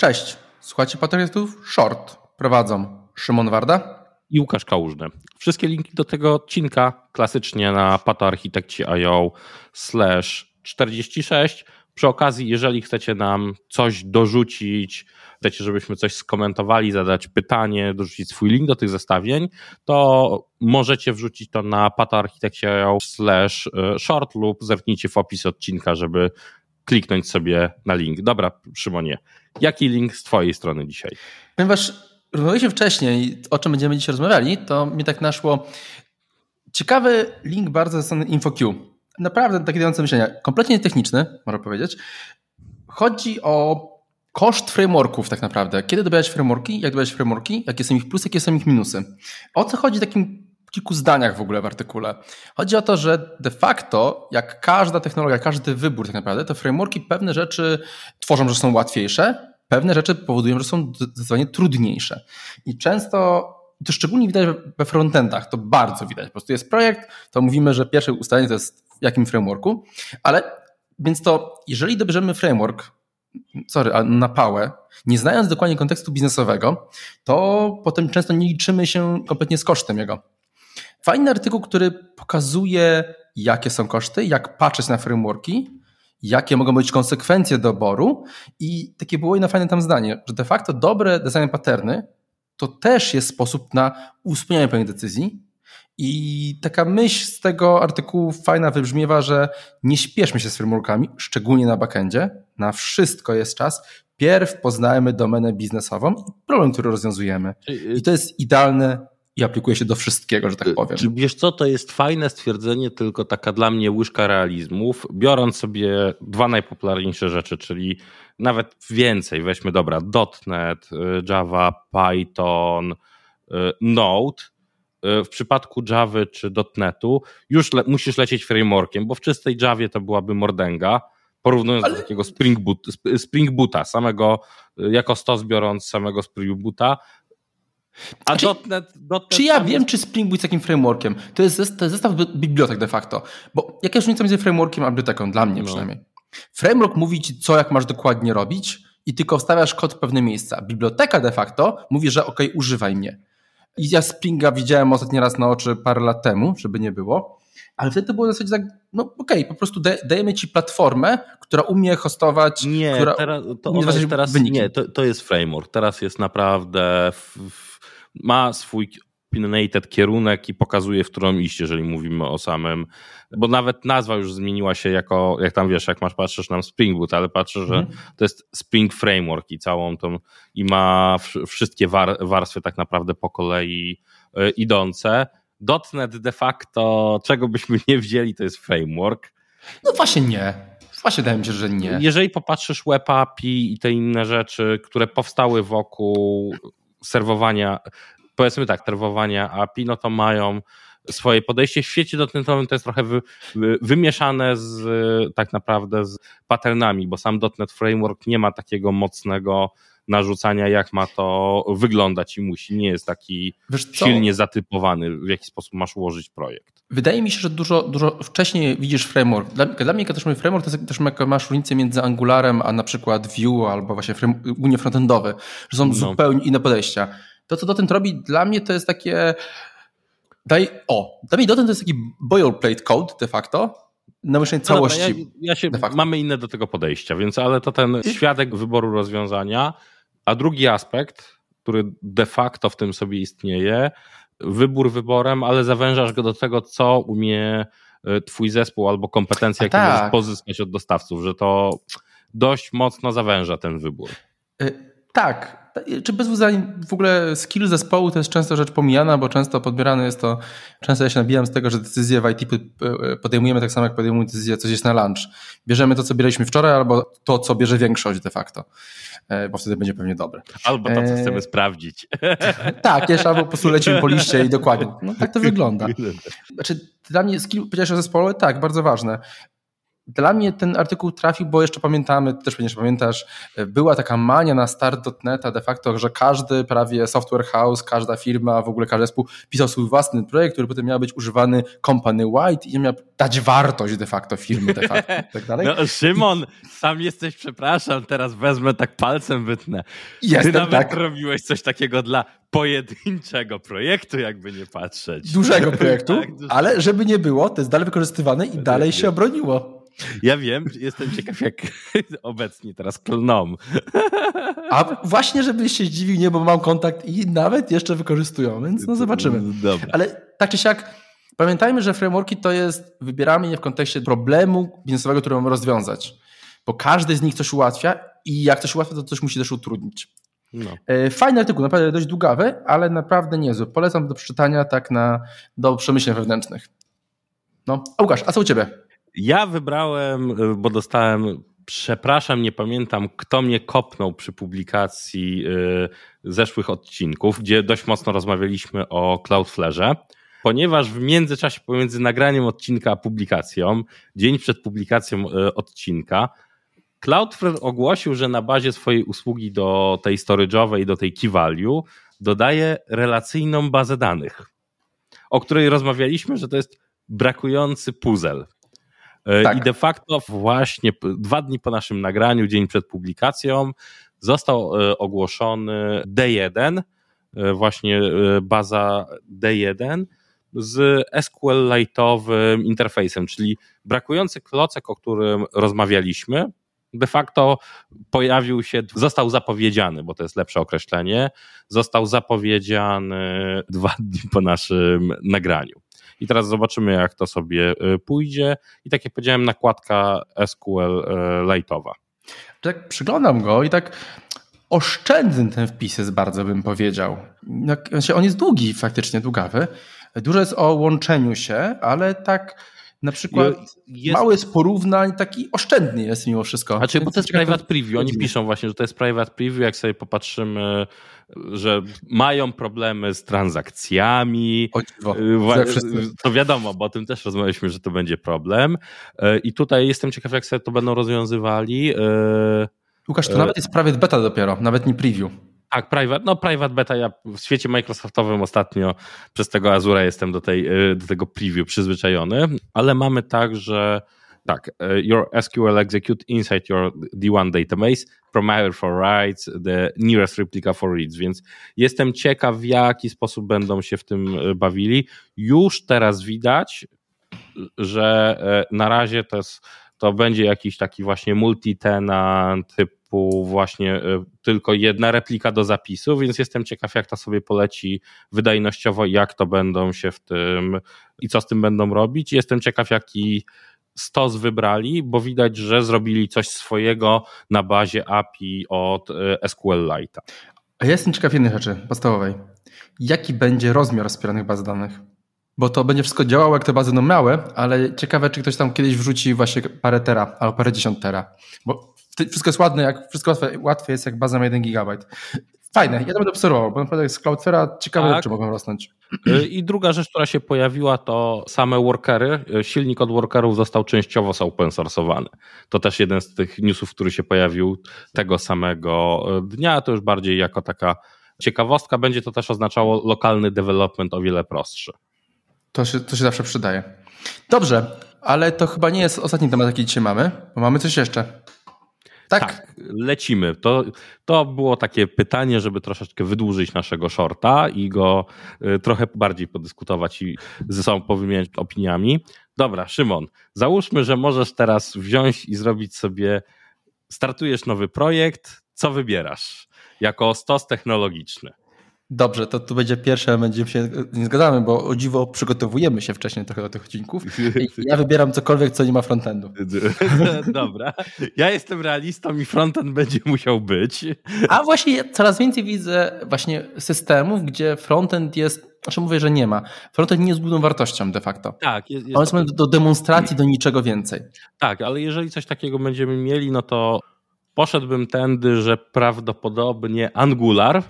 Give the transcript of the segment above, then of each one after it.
Cześć, słuchajcie podcastów Short. Prowadzą Szymon Warda i Łukasz Kałużny. Wszystkie linki do tego odcinka klasycznie na patoarchitekci.io slash 46. Przy okazji, jeżeli chcecie nam coś dorzucić, chcecie, żebyśmy coś skomentowali, zadać pytanie, dorzucić swój link do tych zestawień, to możecie wrzucić to na patoarchitekci.io slash e, short lub zerknijcie w opis odcinka, żeby kliknąć sobie na link. Dobra, Szymonie, jaki link z Twojej strony dzisiaj? Ponieważ rozmawialiśmy wcześniej, o czym będziemy dzisiaj rozmawiali, to mi tak naszło ciekawy link bardzo ze InfoQ. Naprawdę takie dające myślenia. Kompletnie techniczny, można powiedzieć. Chodzi o koszt frameworków tak naprawdę. Kiedy dobierać frameworki, jak dobierać frameworki, jakie są ich plusy, jakie są ich minusy. O co chodzi takim kilku zdaniach w ogóle w artykule. Chodzi o to, że de facto, jak każda technologia, każdy wybór tak naprawdę, to frameworki pewne rzeczy tworzą, że są łatwiejsze, pewne rzeczy powodują, że są zdecydowanie trudniejsze. I często, to szczególnie widać we frontendach, to bardzo widać. Po prostu jest projekt, to mówimy, że pierwsze ustalenie to jest w jakim frameworku, ale więc to, jeżeli dobierzemy framework, sorry, na pałę, nie znając dokładnie kontekstu biznesowego, to potem często nie liczymy się kompletnie z kosztem jego. Fajny artykuł, który pokazuje, jakie są koszty, jak patrzeć na frameworki, jakie mogą być konsekwencje doboru i takie było jedno fajne tam zdanie, że de facto dobre design patterny to też jest sposób na usprawnianie pewnych decyzji i taka myśl z tego artykułu fajna wybrzmiewa, że nie śpieszmy się z frameworkami, szczególnie na backendzie, na wszystko jest czas. Pierw poznajmy domenę biznesową i problem, który rozwiązujemy. I to jest idealne i aplikuje się do wszystkiego, że tak powiem. Czy wiesz co, to jest fajne stwierdzenie, tylko taka dla mnie łyżka realizmów, biorąc sobie dwa najpopularniejsze rzeczy, czyli nawet więcej, weźmy dobra, .NET, y, Java, Python, y, Node, y, w przypadku Java czy .NETu już le musisz lecieć frameworkiem, bo w czystej Javie to byłaby mordęga, porównując Ale... do takiego Spring, Boot, Spring Boota, samego, jako stos biorąc samego Spring Boota, a czy, .NET, .NET czy ja wiem, czy Spring Boot jest takim frameworkiem? To jest, to jest zestaw bibliotek de facto. Bo jaka jest różnica między frameworkiem a biblioteką? Dla mnie no. przynajmniej. Framework mówi ci, co jak masz dokładnie robić i tylko wstawiasz kod w pewne miejsca. Biblioteka de facto mówi, że ok, używaj mnie. I ja Springa widziałem ostatni raz na oczy parę lat temu, żeby nie było, ale wtedy to było w zasadzie tak, no okej, okay, po prostu dajemy ci platformę, która umie hostować, nie, która teraz, to umie teraz, Nie, to, to jest framework. Teraz jest naprawdę w ma swój opinionated kierunek i pokazuje, w którą iść, jeżeli mówimy o samym, bo nawet nazwa już zmieniła się jako, jak tam wiesz, jak masz, patrzysz na Spring Boot, ale patrzę, że mm. to jest Spring Framework i całą tą, i ma wszystkie war, warstwy tak naprawdę po kolei y, idące. .NET de facto, czego byśmy nie wzięli, to jest framework. No właśnie nie. Właśnie wydaje mi się, że nie. Jeżeli popatrzysz Web API i te inne rzeczy, które powstały wokół serwowania, powiedzmy tak, serwowania API, no to mają swoje podejście. W świecie dotnetowym to jest trochę wy, wy, wymieszane z tak naprawdę z patternami, bo sam .NET Framework nie ma takiego mocnego narzucania, jak ma to wyglądać i musi. Nie jest taki silnie zatypowany, w jaki sposób masz ułożyć projekt. Wydaje mi się, że dużo, dużo wcześniej widzisz framework. Dla, dla mnie, mówię framework, to jest też masz różnicę między Angularem, a na przykład Vue albo właśnie ogólnie frontendowy, że są no. zupełnie inne podejścia. To, co Dotnet robi, dla mnie to jest takie daj, o, dla mnie Dotnet to jest taki boilerplate code de facto, na myślenie całości. No ja, ja się, mamy inne do tego podejścia, więc ale to ten świadek wyboru rozwiązania, a drugi aspekt, który de facto w tym sobie istnieje, wybór wyborem, ale zawężasz go do tego, co umie e, twój zespół albo kompetencje, jakie tak. możesz pozyskać od dostawców, że to dość mocno zawęża ten wybór. Y tak, czy bez uznań w ogóle skill zespołu to jest często rzecz pomijana, bo często podbierane jest to, często ja się nabijam z tego, że decyzje w IT podejmujemy tak samo jak podejmujemy decyzję coś jest na lunch. Bierzemy to, co bieraliśmy wczoraj, albo to, co bierze większość de facto, e, bo wtedy będzie pewnie dobre. Albo to, co chcemy e... sprawdzić. tak, jeszcze albo po prostu lecimy po liście i dokładnie. No tak to wygląda. Znaczy, dla mnie skill, powiedziałeś o zespole, tak, bardzo ważne dla mnie ten artykuł trafił, bo jeszcze pamiętamy, też pewnie pamiętasz, była taka mania na start.neta de facto, że każdy prawie software house, każda firma, w ogóle każdy zespół pisał swój własny projekt, który potem miał być używany company wide i miał dać wartość de facto firmy de facto i tak dalej. No Szymon, sam jesteś, przepraszam, teraz wezmę tak palcem wytnę. Jestem, Ty nawet tak. robiłeś coś takiego dla pojedynczego projektu, jakby nie patrzeć. Dużego projektu, Tak, dużego. ale żeby nie było, to jest dalej wykorzystywane i dalej się obroniło. Ja wiem, jestem ciekaw jak obecnie teraz klną. A właśnie, żebyś się zdziwił, nie, bo mam kontakt i nawet jeszcze wykorzystują, więc no zobaczymy. Dobra. Ale tak czy siak, pamiętajmy, że frameworki to jest, wybieramy je w kontekście problemu biznesowego, który mamy rozwiązać. Bo każdy z nich coś ułatwia i jak coś ułatwia, to coś musi też utrudnić. No. E, Fajny artykuł, naprawdę dość długawy, ale naprawdę niezły. Polecam do przeczytania tak na, do przemyśleń wewnętrznych. No, a Łukasz, a co u Ciebie? Ja wybrałem, y, bo dostałem, przepraszam, nie pamiętam, kto mnie kopnął przy publikacji y, zeszłych odcinków, gdzie dość mocno rozmawialiśmy o Cloudflare'ze. Ponieważ w międzyczasie pomiędzy nagraniem odcinka a publikacją, dzień przed publikacją y, odcinka, Cloudflare ogłosił, że na bazie swojej usługi do tej storage'owej, do tej key value, dodaje relacyjną bazę danych, o której rozmawialiśmy, że to jest brakujący puzzle. E, Tak. I de facto właśnie dwa dni po naszym nagraniu, dzień przed publikacją, został e, ogłoszony D1, e, właśnie baza D1 z SQL-Lite'owym interfejsem, czyli brakujący klocek, o którym rozmawialiśmy, de facto pojawił się, został zapowiedziany, bo to jest lepsze określenie, został zapowiedziany dwa dni po naszym nagraniu. I teraz zobaczymy, jak to sobie y, pójdzie. I tak jak powiedziałem, nakładka SQL y, Lite'owa. Tak przyglądam go i tak oszczędny ten wpis jest bardzo, bym powiedział. Znaczy on jest długi, faktycznie długawy. Dużo jest o łączeniu się, ale tak na przykład Jest, mały jest porównań, taki oszczędny jest mimo wszystko. Znaczy, bo to jest private preview. Oni piszą właśnie, że to jest private preview. Jak sobie popatrzymy, że mają problemy z transakcjami. O dziwo, Y. To wiadomo, bo o tym też rozmawialiśmy, że to będzie problem. Y, I tutaj jestem ciekaw, jak sobie to będą rozwiązywali. Łukasz, to e- nawet jest prawie beta dopiero, nawet nie preview. Tak, private, no private beta, ja w świecie Microsoftowym ostatnio przez tego Azura jestem do, tej, y, do tego preview przyzwyczajony, ale mamy tak, że tak, y, your SQL execute inside your D1 database, primarily for writes, the nearest replica for reads, więc jestem ciekaw w jaki sposób będą się w tym bawili. Już teraz widać, że na razie to jest to będzie jakiś taki właśnie multi-tenant typu właśnie y, tylko jedna replika do zapisu, więc jestem ciekaw jak to sobie poleci wydajnościowo jak to będą się w tym i co z tym będą robić. Jestem ciekaw jaki stos wybrali, bo widać, że zrobili coś swojego na bazie API od y, SQLite. A ja jestem ciekaw jednej rzeczy podstawowej. Jaki będzie rozmiar wspieranych baz danych? Bo to będzie wszystko działało, jak te bazy będą małe, ale ciekawe, czy ktoś tam kiedyś wrzuci właśnie parę tera albo parę dziesiąt tera. Bo wszystko jest ładne, jak, wszystko łatwe, łatwe jest, jak baza ma 1 gigabajt. Fajne, ja to będę obserwował, bo naprawdę z Cloudflare'a ciekawe Tak. rzeczy mogą rosnąć. Y, I druga rzecz, która się pojawiła, to same workery. Y, Silnik od workerów został częściowo open source'owany. To też jeden z tych newsów, który się pojawił tego samego y, dnia. To już bardziej jako taka ciekawostka. Będzie to też oznaczało lokalny development o wiele prostszy. To się, to się zawsze przydaje. Dobrze, ale to chyba nie jest ostatni temat, jaki dzisiaj mamy, bo mamy coś jeszcze. Tak? Tak, lecimy. To, to było takie pytanie, żeby troszeczkę wydłużyć naszego shorta i go y, trochę bardziej podyskutować i ze sobą powymieniać opiniami. Dobra, Szymon, załóżmy, że możesz teraz wziąć i zrobić sobie, startujesz nowy projekt, co wybierasz jako stos technologiczny? Dobrze, to tu będzie pierwsze, będziemy się nie zgadzamy, bo o dziwo przygotowujemy się wcześniej trochę do tych odcinków. I ja wybieram cokolwiek, co nie ma frontendu. Dobra, ja jestem realistą i frontend będzie musiał być. A właśnie coraz więcej widzę właśnie systemów, gdzie frontend jest, znaczy mówię, że nie ma. Frontend nie jest główną wartością de facto. Tak, jest, On jest do, do demonstracji, do niczego więcej. Tak, ale jeżeli coś takiego będziemy mieli, no to poszedłbym tędy, że prawdopodobnie Angular.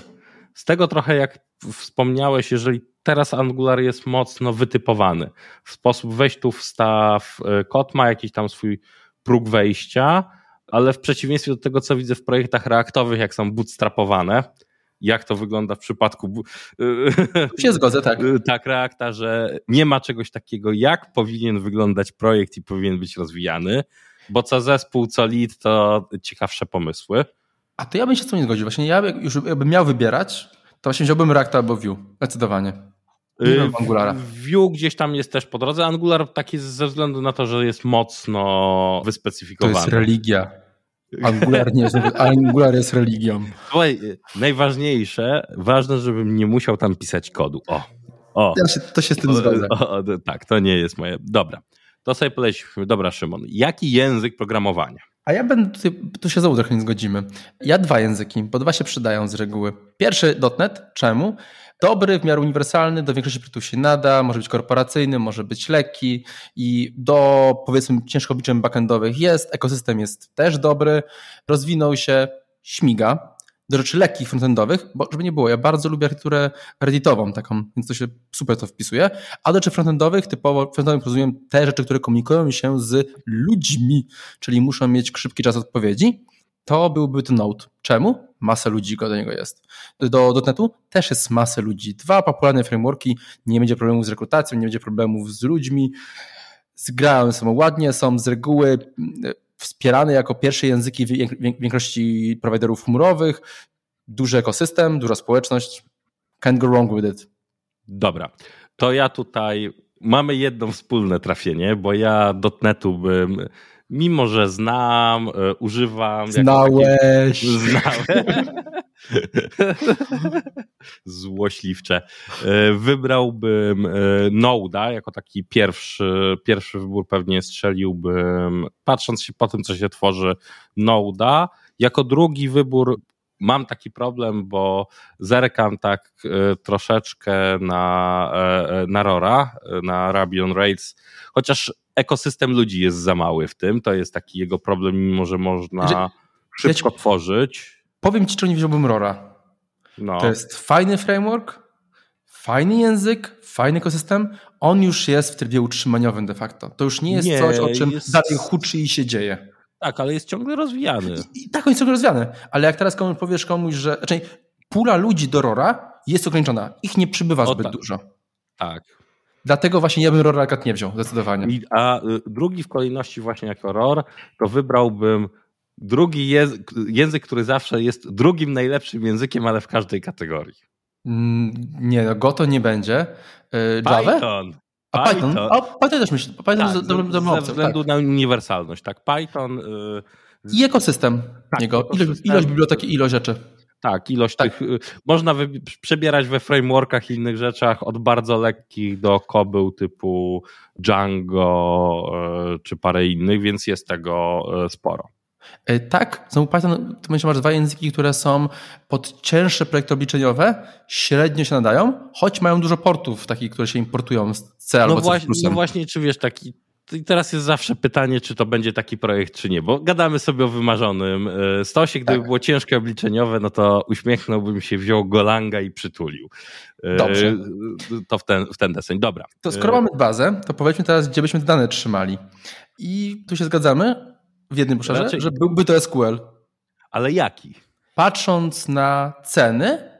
Z tego trochę jak wspomniałeś, jeżeli teraz Angular jest mocno wytypowany w sposób weź tu wstaw, y, kod ma jakiś tam swój próg wejścia, ale w przeciwieństwie do tego, co widzę w projektach reaktowych, jak są bootstrapowane, jak to wygląda w przypadku. Się zgodzę, tak. Tak, reakta, że nie ma czegoś takiego, jak powinien wyglądać projekt i powinien być rozwijany, bo co zespół, co lead, to ciekawsze pomysły. A to ja bym się z tym nie zgodził. Właśnie ja już jakbym miał wybierać, to właśnie wziąłbym React albo Vue. Zdecydowanie. Yy, Angulara. Vue gdzieś tam jest też po drodze. Angular taki ze względu na to, że jest mocno wyspecyfikowany. To jest religia. Angular, nie jest, Angular jest religią. Słuchaj, najważniejsze, ważne, żebym nie musiał tam pisać kodu. O, o. Ja się, to się z tym zgodzę. tak, to nie jest moje. Dobra, to sobie polecimy. Dobra, Szymon, jaki język programowania? A ja będę, tutaj, tu się znowu trochę nie zgodzimy. Ja dwa języki, bo dwa się przydają z reguły. Pierwszy .NET, czemu? Dobry, w miarę uniwersalny, do większości produktów się nada, może być korporacyjny, może być lekki i do powiedzmy ciężko obliczeń backendowych jest, ekosystem jest też dobry, rozwinął się, śmiga. Do rzeczy lekkich frontendowych, bo żeby nie było, ja bardzo lubię architekturę redditową taką, więc to się super to wpisuje, a do rzeczy frontendowych typowo frontendowym rozumiem te rzeczy, które komunikują się z ludźmi, czyli muszą mieć szybki czas odpowiedzi, to byłby to Node. Czemu? Masa ludzi do niego jest. Do .NETu też jest masę ludzi. Dwa popularne frameworki, nie będzie problemów z rekrutacją, nie będzie problemów z ludźmi. Zgrają są ładnie, są z reguły wspierane jako pierwsze języki większości prowajderów chmurowych. Duży ekosystem, duża społeczność. Can't go wrong with it. Dobra, to ja tutaj mamy jedno wspólne trafienie, bo ja .NETu bym mimo że znam, e, używam. Znałeś. Znałem. Złośliwcze. E, wybrałbym e, Noda jako taki pierwszy, pierwszy wybór, pewnie strzeliłbym, patrząc się po tym, co się tworzy, Noda. Jako drugi wybór mam taki problem, bo zerkam tak troszeczkę na, na Rora, na Ruby on Rails, chociaż ekosystem ludzi jest za mały w tym. To jest taki jego problem, mimo że można że, szybko ja ci, tworzyć. Powiem ci, czy nie wziąłbym Rora. No. To jest fajny framework, fajny język, fajny ekosystem. On już jest w trybie utrzymaniowym de facto. To już nie jest nie, coś, o czym jest... dalej huczy i się dzieje. Tak, ale jest ciągle rozwijany. I, i tak, on jest ciągle rozwijany. Ale jak teraz komuś powiesz komuś, że... Znaczy, pula ludzi do Rora jest ograniczona. Ich nie przybywa zbyt tak. dużo. Tak. Dlatego właśnie ja bym Rora Cat nie wziął, zdecydowanie. I, a y, drugi w kolejności właśnie jako Ror, to wybrałbym drugi język, język, który zawsze jest drugim najlepszym językiem, ale w każdej kategorii. Mm, nie, no Go to nie będzie. Y, Java? Python. A Python? Python, też myślę. Python tak, z, ze, ze względu tak. na uniwersalność. Tak, Python. Yy, I ekosystem tak, niego. Ilość, ilość biblioteki, ilość rzeczy. Tak, ilość tak. tych. Y, można przebierać we frameworkach i innych rzeczach od bardzo lekkich do kobył typu Django e, czy parę innych, więc jest tego sporo. E, tak, znowu Python, masz dwa języki, które są pod cięższe projekty obliczeniowe, średnio się nadają, choć mają dużo portów takich, które się importują z C no albo właśnie, C++. No właśnie, czy wiesz, taki i teraz jest zawsze pytanie, czy to będzie taki projekt, czy nie, bo gadamy sobie o wymarzonym e, stosie. Gdyby tak. było ciężkie obliczeniowe, no to uśmiechnąłbym się, wziął Golanga i przytulił. E, Dobrze. To w ten, w ten deseń. Dobra. To skoro mamy bazę, to powiedzmy teraz, gdzie byśmy te dane trzymali. I tu się zgadzamy w jednym obszarze, Raczej... że byłby to SQL. Ale jaki? Patrząc na ceny,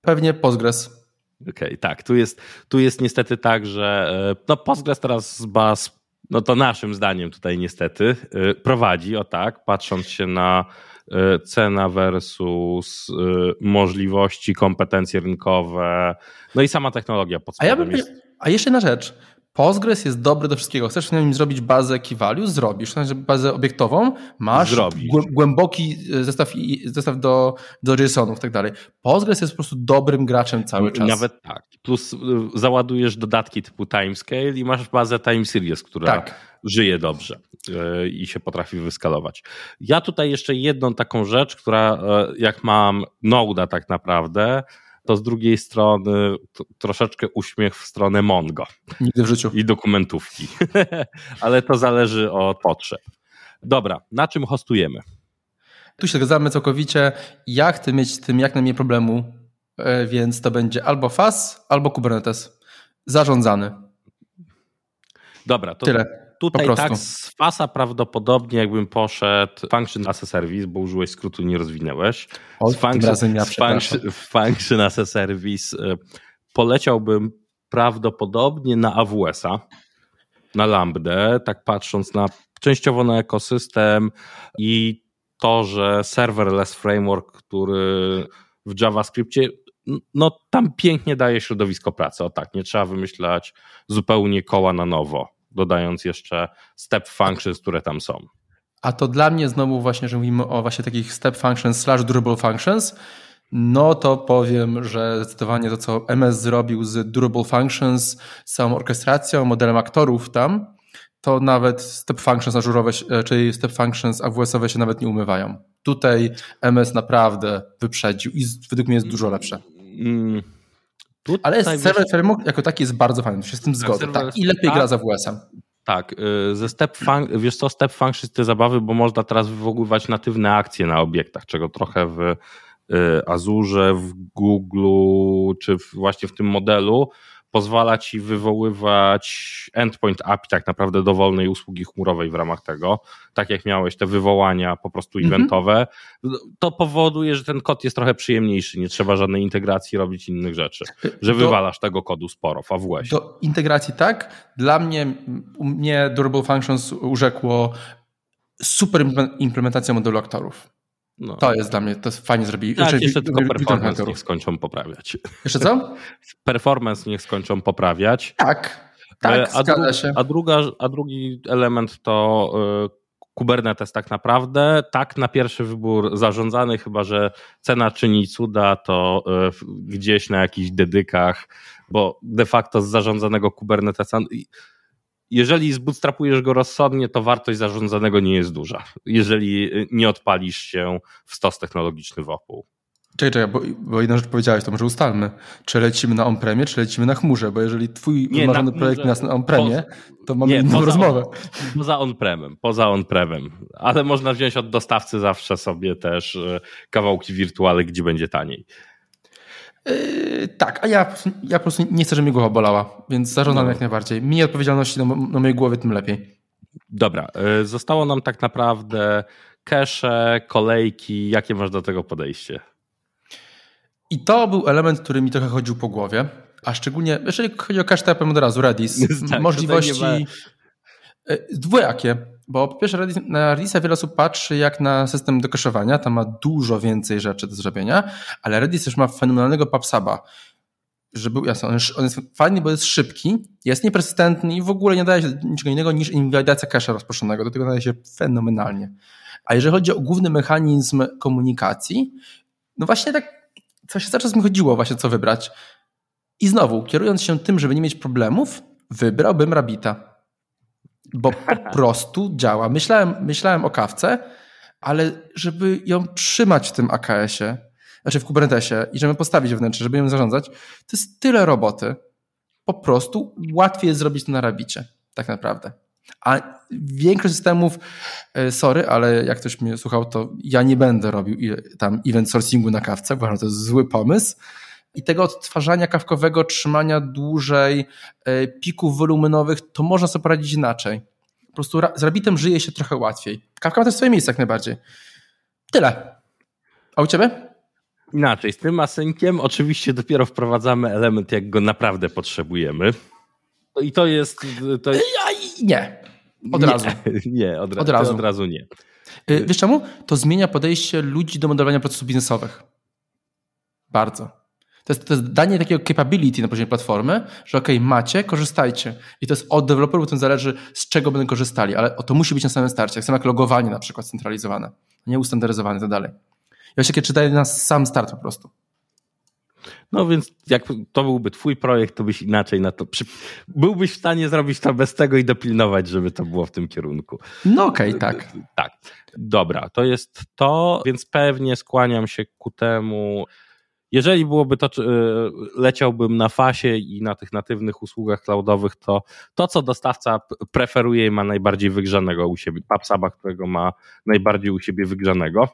pewnie Postgres. Okej, okay, tak. Tu jest, tu jest niestety tak, że e, no Postgres teraz z baz no to naszym zdaniem tutaj niestety y, prowadzi, o tak, patrząc się na y, cena versus możliwości, kompetencje rynkowe, no i sama technologia pod a, ja bym, jest... a jeszcze jedna rzecz. Postgres jest dobry do wszystkiego. Chcesz w nim zrobić bazę key value? Zrobisz. Znaczy bazę obiektową, masz Zrobisz. głęboki e, zestaw, zestaw do, do JSONów i tak dalej. Postgres jest po prostu dobrym graczem cały czas. Nawet tak. Plus e, załadujesz dodatki typu timescale i masz bazę time series, która tak. żyje dobrze e, i się potrafi wyskalować. Ja tutaj jeszcze jedną taką rzecz, która jak mam Node'a tak naprawdę, to z drugiej strony troszeczkę uśmiech w stronę Mongo. Nigdy w życiu. I dokumentówki. Ale to zależy od potrzeb. Dobra, na czym hostujemy? Tu się zgadzamy całkowicie. Ja chcę mieć z tym jak najmniej problemu, e, więc to będzie albo FAS, albo Kubernetes. Zarządzany. Dobra, to Tyle. Tutaj tak z fasa prawdopodobnie jakbym poszedł function as a service, bo użyłeś skrótu nie rozwinęłeś. O, z function, razem ja function, function as a service y, poleciałbym prawdopodobnie na AWS-a, na Lambda, tak patrząc na częściowo na ekosystem i to, że serverless framework, który w JavaScriptie no tam pięknie daje środowisko pracy. O tak, nie trzeba wymyślać zupełnie koła na nowo, dodając jeszcze step functions, które tam są. A to dla mnie znowu właśnie, że mówimy o właśnie takich step functions slash durable functions, no to powiem, że zdecydowanie to, co MS zrobił z durable functions, z całą orkestracją, modelem aktorów tam, to nawet step functions ażurowe, e, czyli step functions AWS-owe się nawet nie umywają. Tutaj MS naprawdę wyprzedził i według mnie jest dużo lepsze. Mm. Ale server wiesz... framework jako taki jest bardzo fajny, się z tym tak, zgodzę. Tak, I lepiej tak, gra za WS-em. Tak, y, ze step fun- wiesz co, step functions te zabawy, bo można teraz wywoływać natywne akcje na obiektach, czego trochę w y, Azure, w Google, czy właśnie w tym modelu pozwala ci wywoływać endpoint API tak naprawdę dowolnej usługi chmurowej w ramach tego, tak jak miałeś te wywołania po prostu mhm. eventowe, to powoduje, że ten kod jest trochę przyjemniejszy, nie trzeba żadnej integracji robić innych rzeczy, że do, wywalasz tego kodu sporo w AWS. Do integracji tak, dla mnie, u mnie Durable Functions urzekło super implementacja modelu aktorów. No. To jest dla mnie, to jest fajnie zrobili. Tak, znaczy, jeszcze tylko performance niech skończą poprawiać. Jeszcze co? Performance niech skończą poprawiać. Tak, tak, e, a, dru się. A, druga, a drugi element to y, Kubernetes tak naprawdę. Tak na pierwszy wybór zarządzany, chyba że cena czyni cuda, to y, gdzieś na jakichś dedykach, bo de facto z zarządzanego Kubernetesa jeżeli zbootstrapujesz go rozsądnie, to wartość zarządzanego nie jest duża, jeżeli nie odpalisz się w stos technologiczny wokół. Czekaj, czekaj, bo, bo jedną rzecz powiedziałeś, to może ustalmy. Czy lecimy na on-premie, czy lecimy na chmurze? Bo jeżeli twój nie, wymarzony na projekt jest na on-premie, to mamy nie, inną rozmowę. On, poza on-premem, poza on-premem. Ale można wziąć od dostawcy zawsze sobie też e, kawałki wirtuale, gdzie będzie taniej. Yy, tak, a ja, ja po prostu nie chcę, żeby mi głowa bolała, więc zarządzam no. jak najbardziej. Mniej odpowiedzialności na, na mojej głowie, tym lepiej. Dobra, yy, zostało nam tak naprawdę cache, kolejki. Jakie masz do tego podejście? I to był element, który mi trochę chodził po głowie, a szczególnie, jeżeli chodzi o cache, to ja powiem od razu Redis. tak, możliwości yy, dwojakie. Bo po pierwsze na Redisa wiele osób patrzy jak na system do kaszowania, tam ma dużo więcej rzeczy do zrobienia, ale Redis już ma fenomenalnego PubSuba, żeby jasno, on jest fajny, bo jest szybki, jest niepersystentny i w ogóle nie daje się niczego innego niż invalidacja cache'a rozproszonego. Do tego nadaje się fenomenalnie. A jeżeli chodzi o główny mechanizm komunikacji, no właśnie tak, co się cały czas mi chodziło właśnie, co wybrać. I znowu, kierując się tym, żeby nie mieć problemów, wybrałbym Rabita bo po prostu działa. Myślałem, myślałem o kawce, ale żeby ją trzymać w tym AKS-ie, znaczy w Kubernetesie i żeby postawić wnętrze, żeby ją zarządzać, to jest tyle roboty. Po prostu łatwiej jest zrobić to na Rabicie, tak naprawdę. A większość systemów, e, sorry, ale jak ktoś mnie słuchał, to ja nie będę robił tam event sourcingu na kawce, uważam, to jest zły pomysł i tego odtwarzania kawkowego, trzymania dłużej e, pików wolumenowych, to można sobie poradzić inaczej. Po prostu z Rabbitem żyje się trochę łatwiej. Kawka ma też swoje miejsce jak najbardziej. Tyle. A u ciebie? Inaczej, z tym asynkiem oczywiście dopiero wprowadzamy element, jak go naprawdę potrzebujemy. I to jest... To... Nie, od nie, razu. Nie, od, od razu. od razu nie. E, wiesz czemu? To zmienia podejście ludzi do modelowania procesów biznesowych. Bardzo. To jest, to jest danie takiego capability na poziomie platformy, że ok, macie, korzystajcie. I to jest od deweloperów, tym zależy, z czego będą korzystali, ale to musi być na samym starcie. Jak samo jak logowanie na przykład centralizowane, nie ustandaryzowane i tak dalej. Właśnie takie czytają na sam start po prostu. No więc jak to byłby twój projekt, to byś inaczej na to. Przy... Byłbyś w stanie zrobić to bez tego i dopilnować, żeby to było w tym kierunku. No okej, okay, tak. Tak. Dobra, to jest to, więc pewnie skłaniam się ku temu, jeżeli byłoby to, e, leciałbym na fasie i na tych natywnych usługach cloudowych, to to, co dostawca preferuje i ma najbardziej wygrzanego u siebie, PubSuba, którego ma najbardziej u siebie wygrzanego,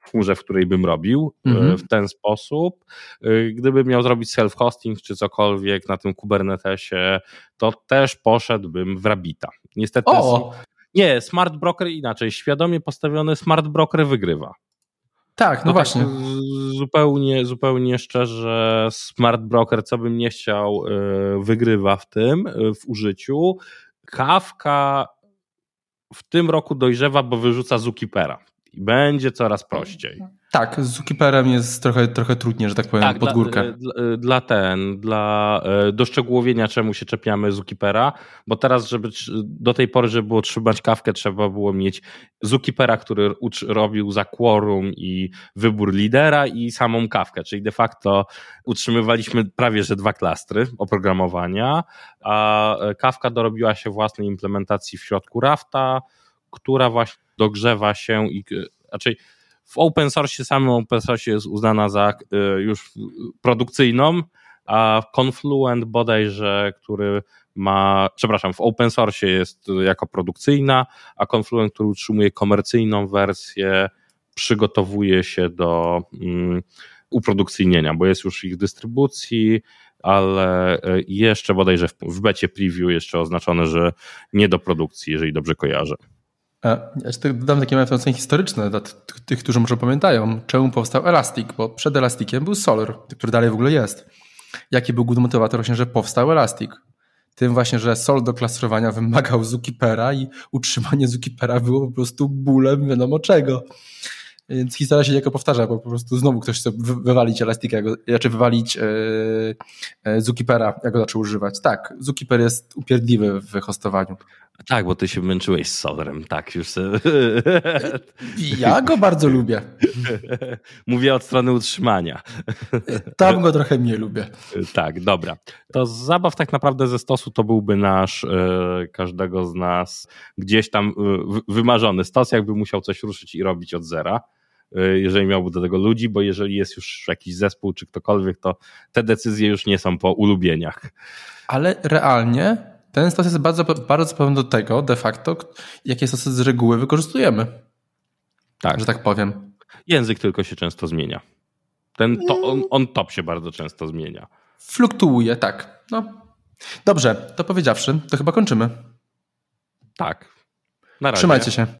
w chmurze, w której bym robił e, mhm. w ten sposób. E, gdybym miał zrobić self-hosting czy cokolwiek na tym Kubernetesie, to też poszedłbym w Rabita. Niestety. O! Nie, smart broker inaczej. Świadomie postawiony smart broker wygrywa. Tak, no, właśnie. Tak, zupełnie, zupełnie szczerze, smart broker, co bym nie chciał, y, wygrywa w tym, y, w użyciu. Kawka w tym roku dojrzewa, bo wyrzuca Zukipera i będzie coraz prościej. Tak, z Zookeeperem jest trochę, trochę trudniej, że tak powiem, tak, pod górkę. Dla, dla, dla, ten, dla e, doszczegółowienia, czemu się czepiamy Zookeepera, bo teraz, żeby do tej pory, żeby było trzymać kawkę, trzeba było mieć Zookeepera, który robił za quorum i wybór lidera i samą kawkę, czyli de facto utrzymywaliśmy prawie, że dwa klastry oprogramowania, a e, kawka dorobiła się własnej implementacji w środku Rafta, która właśnie dogrzewa się i raczej w open source, samym open source jest uznana za y, już produkcyjną, a Confluent bodajże, który ma, przepraszam, w open source jest jako produkcyjna, a Confluent, który utrzymuje komercyjną wersję, przygotowuje się do um, uprodukcyjnienia, bo jest już ich dystrybucji, ale y, jeszcze bodajże w, w becie preview jeszcze oznaczone, że nie do produkcji, jeżeli dobrze kojarzę. Ja jeszcze dodam takie małe historyczne dla tych, którzy może pamiętają, czemu powstał Elastic, bo przed Elastikiem był Solar, który dalej w ogóle jest. Jaki był główny motywator właśnie, że powstał Elastic? Tym właśnie, że Sol do klasowania wymagał Zukipera i utrzymanie Zukipera było po prostu bólem wiadomo czego. Więc historia się jako powtarza, bo po prostu znowu ktoś chce wywalić Elastica, znaczy wywalić e, e, Zukipera, jak go zaczął używać. Tak, Zukiper jest upierdliwy w hostowaniu. Tak, bo ty się męczyłeś z Solarem, tak już. Ja go bardzo lubię. Mówię od strony utrzymania. Tam go trochę mniej lubię. Tak, dobra. To z zabaw tak naprawdę ze stosu to byłby nasz, e, każdego z nas gdzieś tam wymarzony stos, jakby musiał coś ruszyć i robić od zera. Y, jeżeli miałby do tego ludzi, bo jeżeli jest już jakiś zespół czy ktokolwiek, to te decyzje już nie są po ulubieniach. Ale realnie ten stos jest bardzo, bardzo podobny do tego de facto, jakie stosy z reguły wykorzystujemy. Tak. Że tak powiem. Język tylko się często zmienia. Ten to, on, on top się bardzo często zmienia. Fluktuuje, tak. No. Dobrze, to powiedziawszy, to chyba kończymy. Tak. Na razie. Trzymajcie się.